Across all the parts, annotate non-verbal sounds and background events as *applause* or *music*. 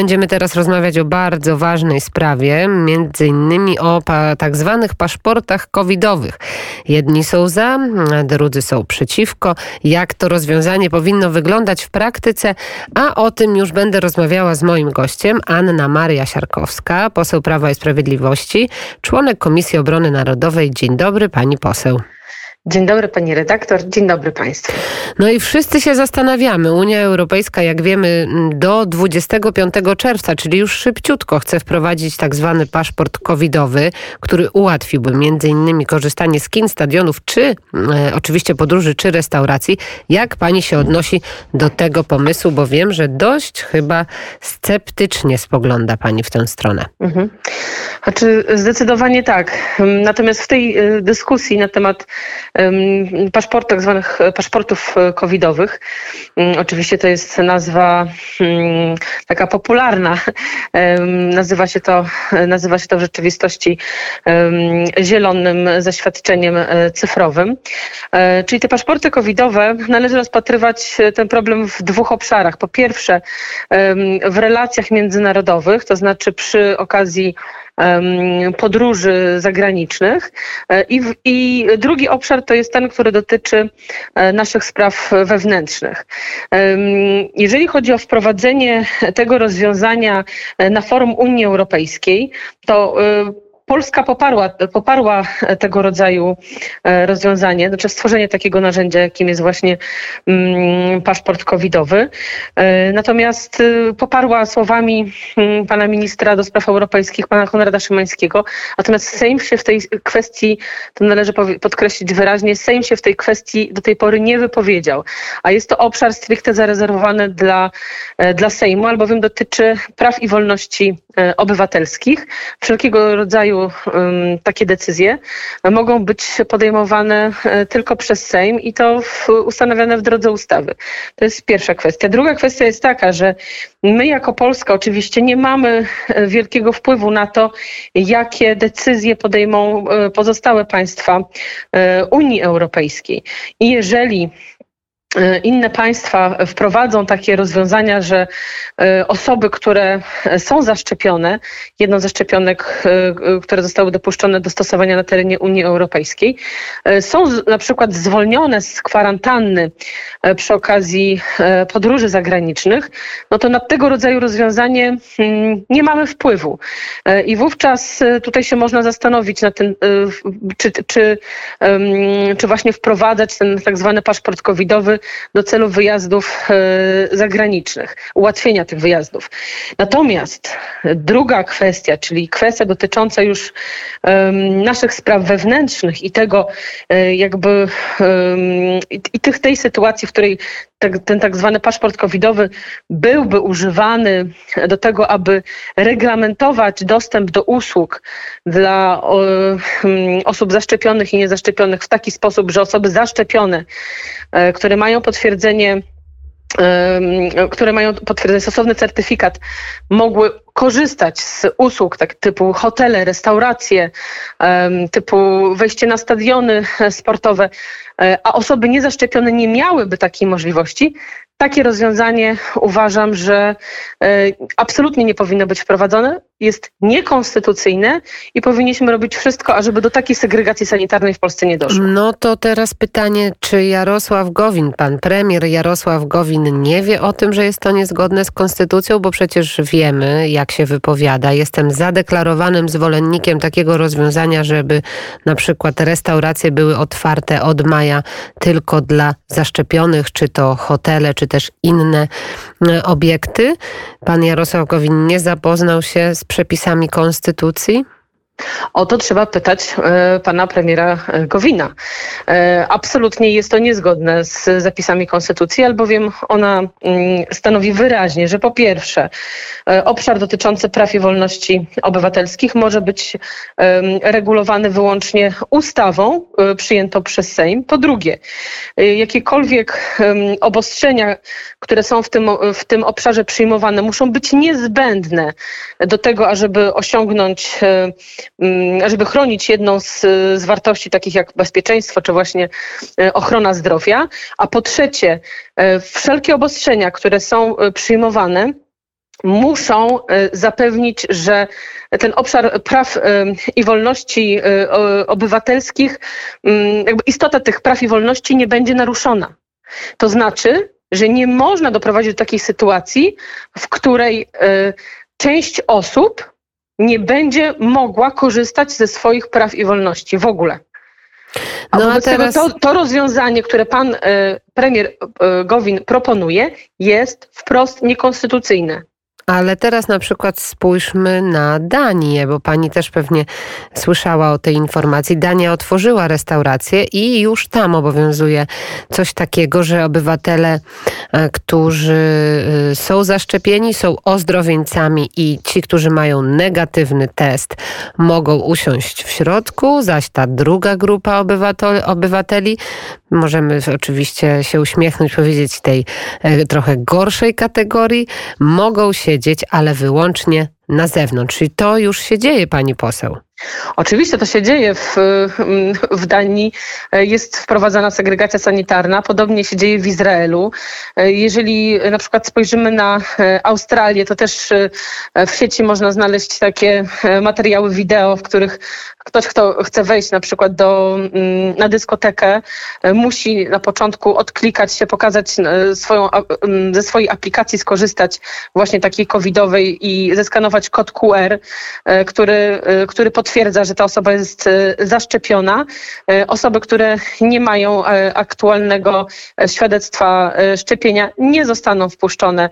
Będziemy teraz rozmawiać o bardzo ważnej sprawie, między innymi o tak zwanych paszportach covidowych. Jedni są za, drudzy są przeciwko. Jak to rozwiązanie powinno wyglądać w praktyce? A o tym już będę rozmawiała z moim gościem, Anna Maria Siarkowska, poseł Prawa i Sprawiedliwości, członek Komisji Obrony Narodowej. Dzień dobry, pani poseł. Dzień dobry pani redaktor, dzień dobry państwu. No i wszyscy się zastanawiamy. Unia Europejska, jak wiemy, do 25 czerwca, czyli już szybciutko, chce wprowadzić tak zwany paszport covidowy, który ułatwiłby między innymi korzystanie z kin, stadionów, czy e, oczywiście podróży, czy restauracji. Jak pani się odnosi do tego pomysłu, bo wiem, że dość chyba sceptycznie spogląda pani w tę stronę. Mhm. Znaczy, zdecydowanie tak. Natomiast w tej e, dyskusji na temat paszport, tak zwanych paszportów e, covidowych. Mm, oczywiście to jest nazwa mm, taka popularna. Nazywa się to, nazywa się to w rzeczywistości zielonym zaświadczeniem e, cyfrowym. E, czyli te paszporty covidowe należy rozpatrywać ten problem w dwóch obszarach. Po pierwsze w relacjach międzynarodowych, to znaczy przy okazji podróży zagranicznych. E, I, I, drugi obszar to jest ten, który dotyczy e, naszych spraw wewnętrznych. Jeżeli chodzi o wprowadzenie tego rozwiązania e, na forum Unii Europejskiej, to Polska poparła, poparła tego rodzaju e, rozwiązanie, znaczy stworzenie takiego narzędzia, jakim jest właśnie mm, paszport covidowy. E, natomiast e, poparła słowami mm, pana ministra do spraw europejskich, pana Konrada Szymańskiego. Natomiast Sejm się w tej kwestii, to należy podkreślić wyraźnie, Sejm się w tej kwestii do tej pory nie wypowiedział. A jest to obszar stricte zarezerwowany dla, dla Sejmu, albowiem dotyczy praw i wolności obywatelskich, wszelkiego rodzaju takie decyzje mogą być podejmowane e, tylko przez Sejm i to ustanowione w drodze ustawy. To jest pierwsza kwestia. Druga kwestia jest taka, że my jako Polska oczywiście nie mamy e, wielkiego wpływu na to, jakie decyzje podejmą e, pozostałe państwa Unii Europejskiej. I jeżeli E, inne państwa wprowadzą takie rozwiązania, że e, osoby, które są zaszczepione, jedno ze szczepionek, e, które zostały dopuszczone do stosowania na terenie Unii Europejskiej, są na przykład zwolnione z kwarantanny przy okazji podróży zagranicznych, no to na tego rodzaju rozwiązanie mm, nie mamy wpływu. I wówczas tutaj się można zastanowić tym, czy, czy, czy właśnie wprowadzać ten tak zwany paszport covidowy do celów wyjazdów e, zagranicznych, ułatwienia tych wyjazdów. Natomiast druga kwestia, czyli kwestia dotycząca już naszych spraw wewnętrznych i tego e, jakby i tych, tej sytuacji, w której ten tak zwany paszport covidowy byłby używany do tego, aby reglamentować dostęp do usług dla osób zaszczepionych i niezaszczepionych w taki sposób, że osoby zaszczepione, e, które mają potwierdzenie które mają potwierdzenie stosowny certyfikat, mogły korzystać z usług tak, typu hotele, restauracje, typu wejście na stadiony sportowe, e, a osoby niezaszczepione nie miałyby takiej możliwości, takie rozwiązanie uważam, że e, absolutnie nie powinno być wprowadzone, jest niekonstytucyjne i powinniśmy robić wszystko, ażeby do takiej segregacji sanitarnej w Polsce nie doszło. No to teraz pytanie, czy Jarosław Gowin, pan premier Jarosław Gowin nie wie o tym, że jest to niezgodne z konstytucją, bo przecież wiemy, jak się wypowiada. Jestem zadeklarowanym zwolennikiem takiego rozwiązania, żeby na przykład restauracje były otwarte od maja tylko dla zaszczepionych, czy to hotele, czy też inne e, obiekty. Pan Jarosław Gowin nie zapoznał się z przepisami konstytucji? O to trzeba pytać e, pana premiera e, Gowina. E, absolutnie jest to niezgodne z zapisami konstytucji, albowiem ona mm, stanowi wyraźnie, że po pierwsze obszar dotyczący praw i wolności obywatelskich może być regulowany wyłącznie ustawą przyjętą przez Sejm. Po drugie, jakiekolwiek obostrzenia, które są w tym, w tym obszarze przyjmowane, muszą być niezbędne do tego, ażeby osiągnąć żeby chronić jedną z, z wartości takich jak bezpieczeństwo czy właśnie e, ochrona zdrowia, a po trzecie e, wszelkie obostrzenia, które są e, przyjmowane, muszą zapewnić, że ten obszar praw i wolności obywatelskich, mm, jakby istota tych praw i wolności nie będzie naruszona. To znaczy, że nie można doprowadzić do takiej sytuacji, w której część osób nie będzie mogła korzystać ze swoich praw i wolności w ogóle. A no a teraz... to, to rozwiązanie, które pan e, premier e, Gowin proponuje, jest wprost niekonstytucyjne. Ale teraz na przykład spójrzmy na Danię, bo pani też pewnie słyszała o tej informacji. Dania otworzyła restaurację i już tam obowiązuje coś takiego, że obywatele, e, którzy e, są zaszczepieni, są ozdrowieńcami i ci, którzy mają negatywny test, mogą usiąść w środku, zaś ta druga grupa obywateli, możemy oczywiście się uśmiechnąć, powiedzieć tej e, trochę gorszej kategorii, mogą siedzieć, ale wyłącznie na zewnątrz. Czyli to już się dzieje, pani poseł. Oczywiście to się dzieje w, w Danii. Jest wprowadzana segregacja sanitarna. Podobnie się dzieje w Izraelu. Jeżeli na przykład spojrzymy na Australię, to też w sieci można znaleźć takie materiały wideo, w których ktoś, kto chce wejść na przykład do, na dyskotekę, musi na początku odklikać się, pokazać swoją, ze swojej aplikacji, skorzystać właśnie takiej covidowej i zeskanować kod QR, który, który potwierdza, potwierdza, że ta osoba jest e, zaszczepiona. E, osoby, które nie mają e, aktualnego świadectwa szczepienia, nie zostaną wpuszczone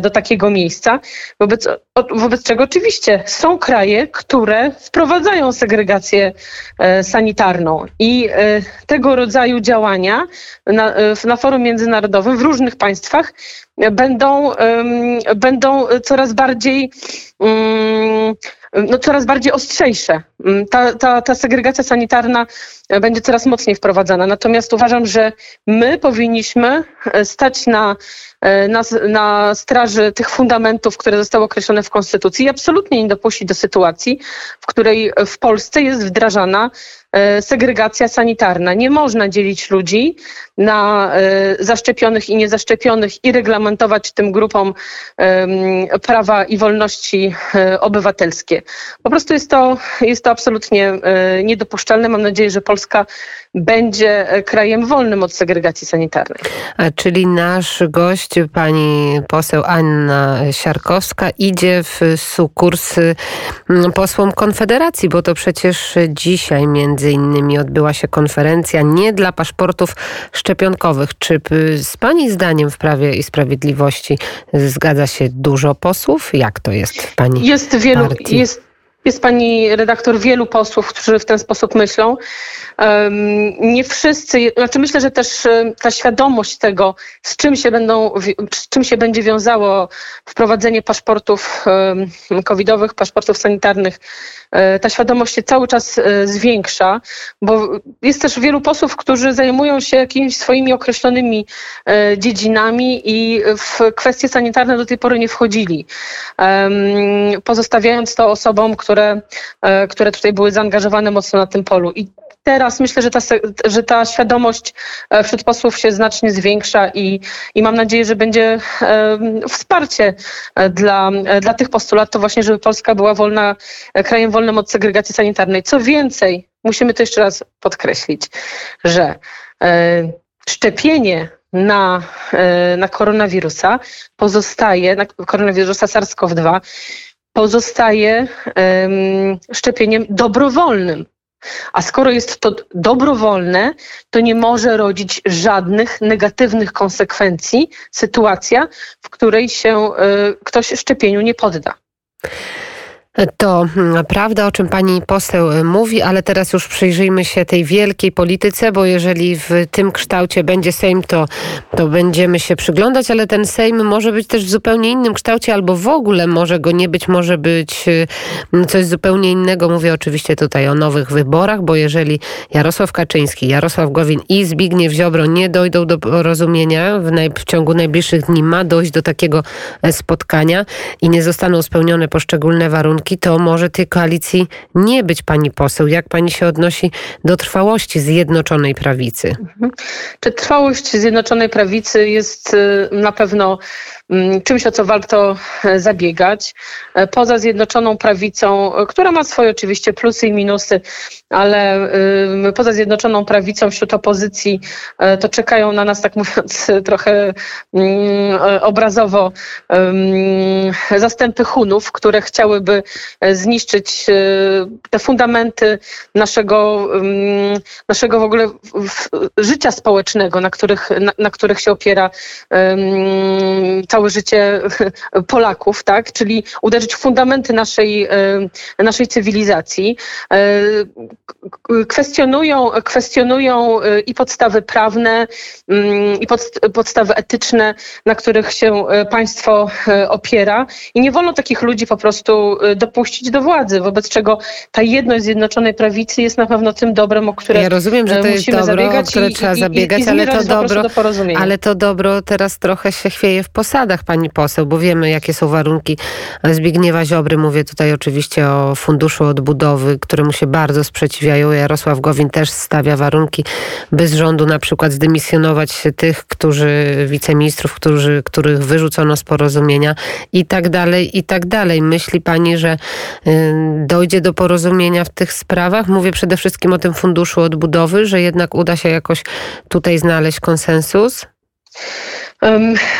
do takiego miejsca. Wobec, wobec czego oczywiście są kraje, które wprowadzają segregację sanitarną i tego rodzaju działania na, na forum międzynarodowym w różnych państwach będą, będą coraz bardziej um, no, coraz bardziej ostrzejsze. Mm, ta, ta, ta segregacja sanitarna e, będzie coraz mocniej wprowadzana. Natomiast uważam, że my powinniśmy e, stać na, na, na straży tych fundamentów, które zostały określone w Konstytucji i absolutnie nie dopuścić do sytuacji, w której w Polsce jest wdrażana segregacja sanitarna. Nie można dzielić ludzi na zaszczepionych i niezaszczepionych i reglamentować tym grupom prawa i wolności obywatelskie. Po prostu jest to, jest to absolutnie e, niedopuszczalne. Mam nadzieję, że Polska będzie e, krajem wolnym od segregacji sanitarnej. A czyli nasz gość, pani poseł Anna Siarkowska, idzie w sukurs posłom Konfederacji, bo to przecież dzisiaj między innymi odbyła się konferencja nie dla paszportów szczepionkowych. Czy z pani zdaniem w Prawie i Sprawiedliwości zgadza się dużo posłów? Jak to jest w pani Jest wielu, partii? jest jest pani redaktor wielu posłów, którzy w ten sposób myślą. Nie wszyscy, znaczy myślę, że też ta świadomość tego, z czym się będą, z czym się będzie wiązało wprowadzenie paszportów covidowych, paszportów sanitarnych, e, ta świadomość się cały czas e, zwiększa, bo jest też wielu posłów, którzy zajmują się jakimiś swoimi określonymi e, dziedzinami i w kwestie sanitarne do tej pory nie wchodzili, pozostawiając to osobom, które, które tutaj były zaangażowane mocno na tym polu. I teraz myślę, że ta, że ta świadomość e, wśród posłów się znacznie zwiększa i, i mam nadzieję, że będzie wsparcie e, dla, e, dla tych postulatów właśnie, żeby Polska była wolna, krajem wolnym od segregacji sanitarnej. Co więcej, musimy to jeszcze raz podkreślić, że szczepienie na, na koronawirusa pozostaje, na koronawirusa SARS-CoV-2 pozostaje szczepieniem dobrowolnym. A skoro jest to dobrowolne, to nie może rodzić żadnych negatywnych konsekwencji sytuacja, w której się y, ktoś szczepieniu nie podda. To mm, prawda, o czym pani poseł y, mówi, ale teraz już przyjrzyjmy się tej wielkiej polityce, bo jeżeli w tym kształcie będzie Sejm, to, to będziemy się przyglądać, ale ten Sejm może być też w zupełnie innym kształcie, albo w ogóle może go nie być, może być y, coś zupełnie innego. Mówię oczywiście tutaj o nowych wyborach, bo jeżeli Jarosław Kaczyński, Jarosław Gowin i Zbigniew Ziobro nie dojdą do porozumienia w, naj, w ciągu najbliższych dni, ma dojść do takiego e, spotkania i nie zostaną spełnione poszczególne warunki, to może tej koalicji nie być pani poseł. Jak pani się odnosi do trwałości Zjednoczonej Prawicy? Mhm. Czy trwałość Zjednoczonej Prawicy jest y, na pewno czymś, o co warto zabiegać. Poza Zjednoczoną Prawicą, która ma swoje oczywiście plusy i minusy, ale poza Zjednoczoną Prawicą wśród opozycji to czekają na nas, tak *laughs* mówiąc trochę mm, obrazowo, zastępy Hunów, które chciałyby zniszczyć te fundamenty naszego, naszego w ogóle życia społecznego, na których, na, na których się opiera całe życie *laughs* Polaków, tak? czyli uderzyć w fundamenty naszej, naszej cywilizacji. E, kwestionują, kwestionują e, i podstawy prawne, mm, i pod, podstawy etyczne, na których się e, państwo opiera. I nie wolno takich ludzi po prostu dopuścić do władzy, wobec czego ta jedność Zjednoczonej Prawicy jest na pewno tym dobrem, o które Ja rozumiem, że to jest dobro, o które i, trzeba i, zabiegać, i, ale to dobro, do ale to dobro teraz trochę się chwieje w posadach, pani poseł, bo wiemy, jakie są warunki Zbigniewa Ziobry. Mówię tutaj oczywiście o Funduszu Odbudowy, któremu się bardzo sprzeciwiają. Jarosław Gowin też stawia warunki, by z rządu na przykład zdymisjonować tych, którzy, wiceministrów, którzy, których wyrzucono z porozumienia i tak dalej, i tak dalej. Myśli pani, że y, dojdzie do porozumienia w tych sprawach? Mówię przede wszystkim o tym Funduszu Odbudowy, że jednak uda się jakoś tutaj znaleźć konsensus?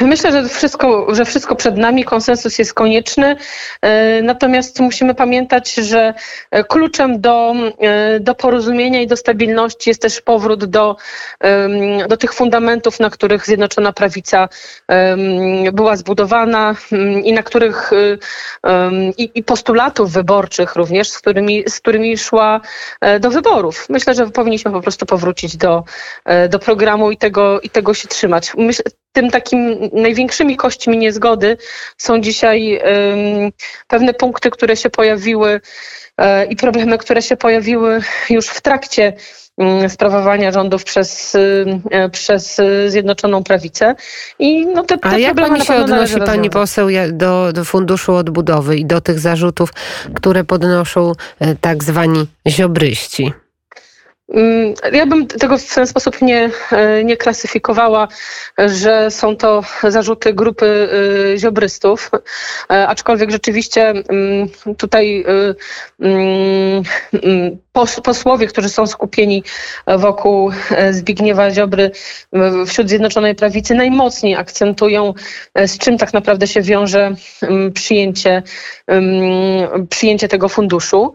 Myślę, że wszystko, że wszystko przed nami, konsensus jest konieczny, e, natomiast musimy pamiętać, że e, kluczem do, e, do porozumienia i do stabilności jest też powrót do, do tych fundamentów, na których Zjednoczona Prawica była zbudowana i na których i, i postulatów wyborczych również, z którymi, z którymi szła do wyborów. Myślę, że powinniśmy po prostu powrócić do, do programu i tego, i tego się trzymać. Myślę, tym takim największymi kośćmi niezgody są dzisiaj pewne punkty, które się pojawiły e, i problemy, które się pojawiły już w trakcie mm, sprawowania rządów przez, e, przez Zjednoczoną Prawicę. I no te, te A jak pani się odnosi, pani poseł, do, do Funduszu Odbudowy i do tych zarzutów, które podnoszą e, tak zwani ziobryści? Mm, ja bym tego w ten sposób nie, e, nie klasyfikowała, że są to zarzuty grupy e, ziobrystów, e, aczkolwiek rzeczywiście mm, tutaj mm, posłowie, którzy są skupieni wokół Zbigniewa Ziobry wśród Zjednoczonej Prawicy najmocniej akcentują, z czym tak naprawdę się wiąże przyjęcie, przyjęcie tego funduszu.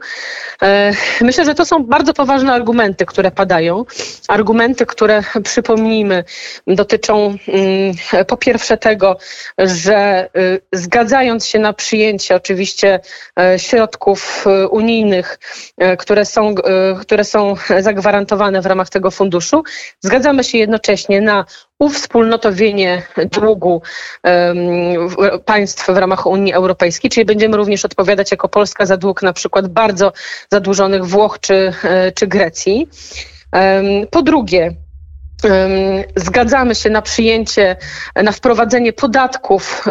Myślę, że to są bardzo poważne argumenty, które padają. Argumenty, które przypomnijmy, dotyczą po pierwsze tego, że y, zgadzając się na przyjęcie oczywiście e, środków e, unijnych, e, które są, które są zagwarantowane w ramach tego funduszu, zgadzamy się jednocześnie na uwspólnotowienie długu um, państw w ramach Unii Europejskiej, czyli będziemy również odpowiadać jako Polska za dług na przykład bardzo zadłużonych Włoch czy, e, czy Grecji. Po drugie, Zgadzamy się na przyjęcie, na wprowadzenie podatków,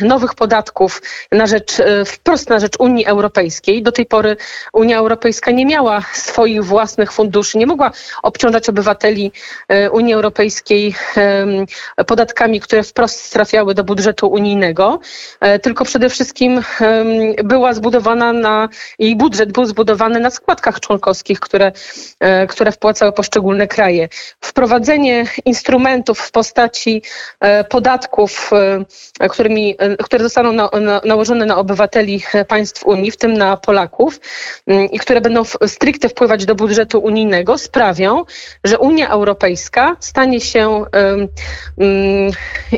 nowych podatków na rzecz, e, wprost na rzecz Unii Europejskiej. Do tej pory Unia Europejska nie miała swoich własnych funduszy, nie mogła obciążać obywateli e, Unii Europejskiej podatkami, które wprost trafiały do budżetu unijnego, e, tylko przede wszystkim była zbudowana na, jej budżet był zbudowany na składkach członkowskich, które, które wpłacały poszczególne kraje. Wprowadzenie wprowadzenie instrumentów w postaci e, podatków, e, którymi, e, które zostaną na, na, nałożone na obywateli państw Unii, w tym na Polaków, mm, i które będą stricte wpływać do budżetu unijnego, sprawią, że Unia Europejska stanie się um,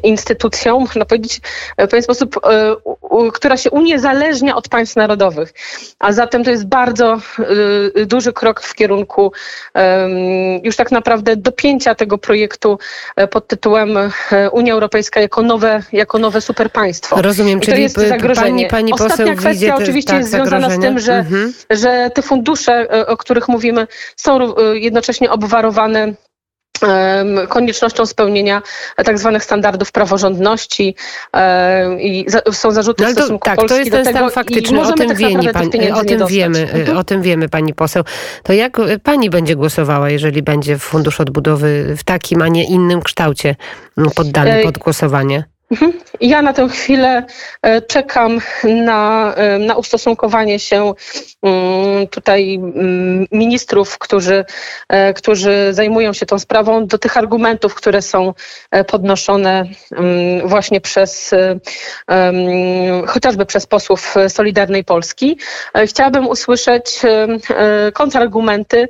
instytucją, można powiedzieć, w pewien sposób, która się uniezależnia od państw narodowych. A zatem to jest bardzo duży krok w kierunku już tak naprawdę dopięcia tego projektu e, pod tytułem e, Unia Europejska jako nowe, jako nowe superpaństwo. Rozumiem, I czyli to jest zagrożenie. Pani, pani Ostatnia kwestia oczywiście tak, jest związana z tym, że, mhm. że te fundusze, e, o których mówimy, są jednocześnie obwarowane koniecznością spełnienia tak zwanych standardów praworządności i są zarzuty no, w stosunku tak, Polski to jest ten stan tego faktyczny, o tym, tak wiemy, pani, o tym wiemy, mhm. o tym wiemy pani poseł. To jak pani będzie głosowała, jeżeli będzie Fundusz Odbudowy w takim, a nie innym kształcie poddany pod głosowanie? Mhm. Ja na tę chwilę e, czekam na, e, na ustosunkowanie się mm, tutaj mm, ministrów, którzy, e, którzy zajmują się tą sprawą, do tych argumentów, które są podnoszone mm, właśnie przez chociażby przez posłów Solidarnej Polski. Chciałabym usłyszeć kontrargumenty,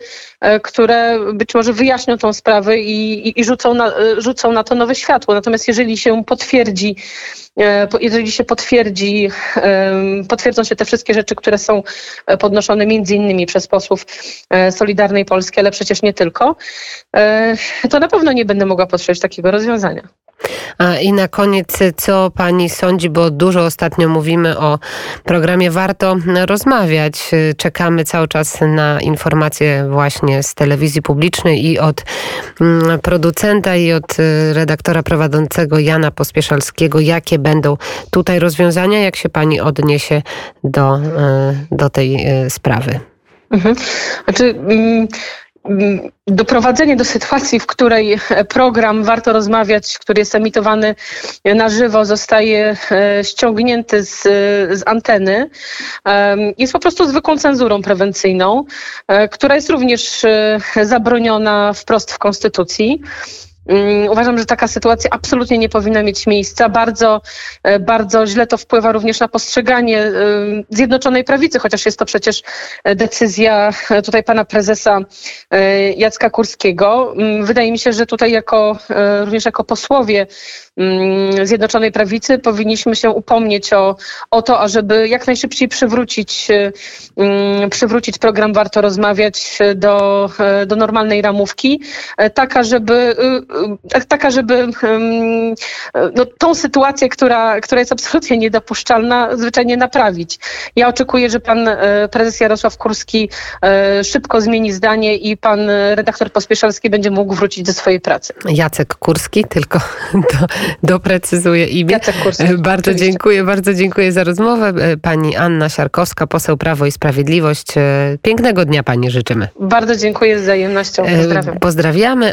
które być może wyjaśnią tą sprawę i, i, rzucą, na, rzucą na to nowe światło. Natomiast jeżeli się potwierdzi, potwierdzi, e, jeżeli się potwierdzi, potwierdzą się te wszystkie rzeczy, które są e, podnoszone między innymi przez posłów e, Solidarnej Polski, ale przecież nie tylko, to na pewno nie będę mogła poprzeć takiego rozwiązania. I na koniec, co pani sądzi, bo dużo ostatnio mówimy o programie Warto rozmawiać. Czekamy cały czas na informacje właśnie z telewizji publicznej i od mm, producenta i od y, redaktora prowadzącego Jana Pospieszalskiego, jakie będą tutaj rozwiązania, jak się pani odniesie do, y, do tej y, sprawy. Mhm. Znaczy, mm, doprowadzenie do sytuacji, w której program Warto Rozmawiać, który jest emitowany na żywo, zostaje e, ściągnięty z, z anteny, jest po prostu zwykłą cenzurą prewencyjną, e, która jest również e, zabroniona wprost w Konstytucji. Mm, uważam, że taka sytuacja absolutnie nie powinna mieć miejsca. Bardzo, e, bardzo źle to wpływa również na postrzeganie e, Zjednoczonej Prawicy, chociaż jest to przecież e, decyzja tutaj pana prezesa Jacka Kurskiego. Mm, wydaje mi się, że tutaj jako, również jako posłowie mm, Zjednoczonej Prawicy powinniśmy się upomnieć o, o to, ażeby jak najszybciej przywrócić, przywrócić program Warto Rozmawiać do, do normalnej ramówki, taka, żeby tak, taka, żeby no, tą sytuację, która, która jest absolutnie niedopuszczalna, zwyczajnie naprawić. Ja oczekuję, że pan e, prezes Jarosław Kurski e, szybko zmieni zdanie i pan redaktor Pospieszalski będzie mógł wrócić do swojej pracy. Jacek Kurski, tylko *laughs* do, doprecyzuję imię. Jacek Kurski. E, bardzo oczywiście. dziękuję, bardzo dziękuję za rozmowę. Pani Anna Siarkowska, poseł Prawo i Sprawiedliwość. Pięknego dnia pani życzymy. Bardzo dziękuję z wzajemnością. Pozdrawiam. Pozdrawiamy.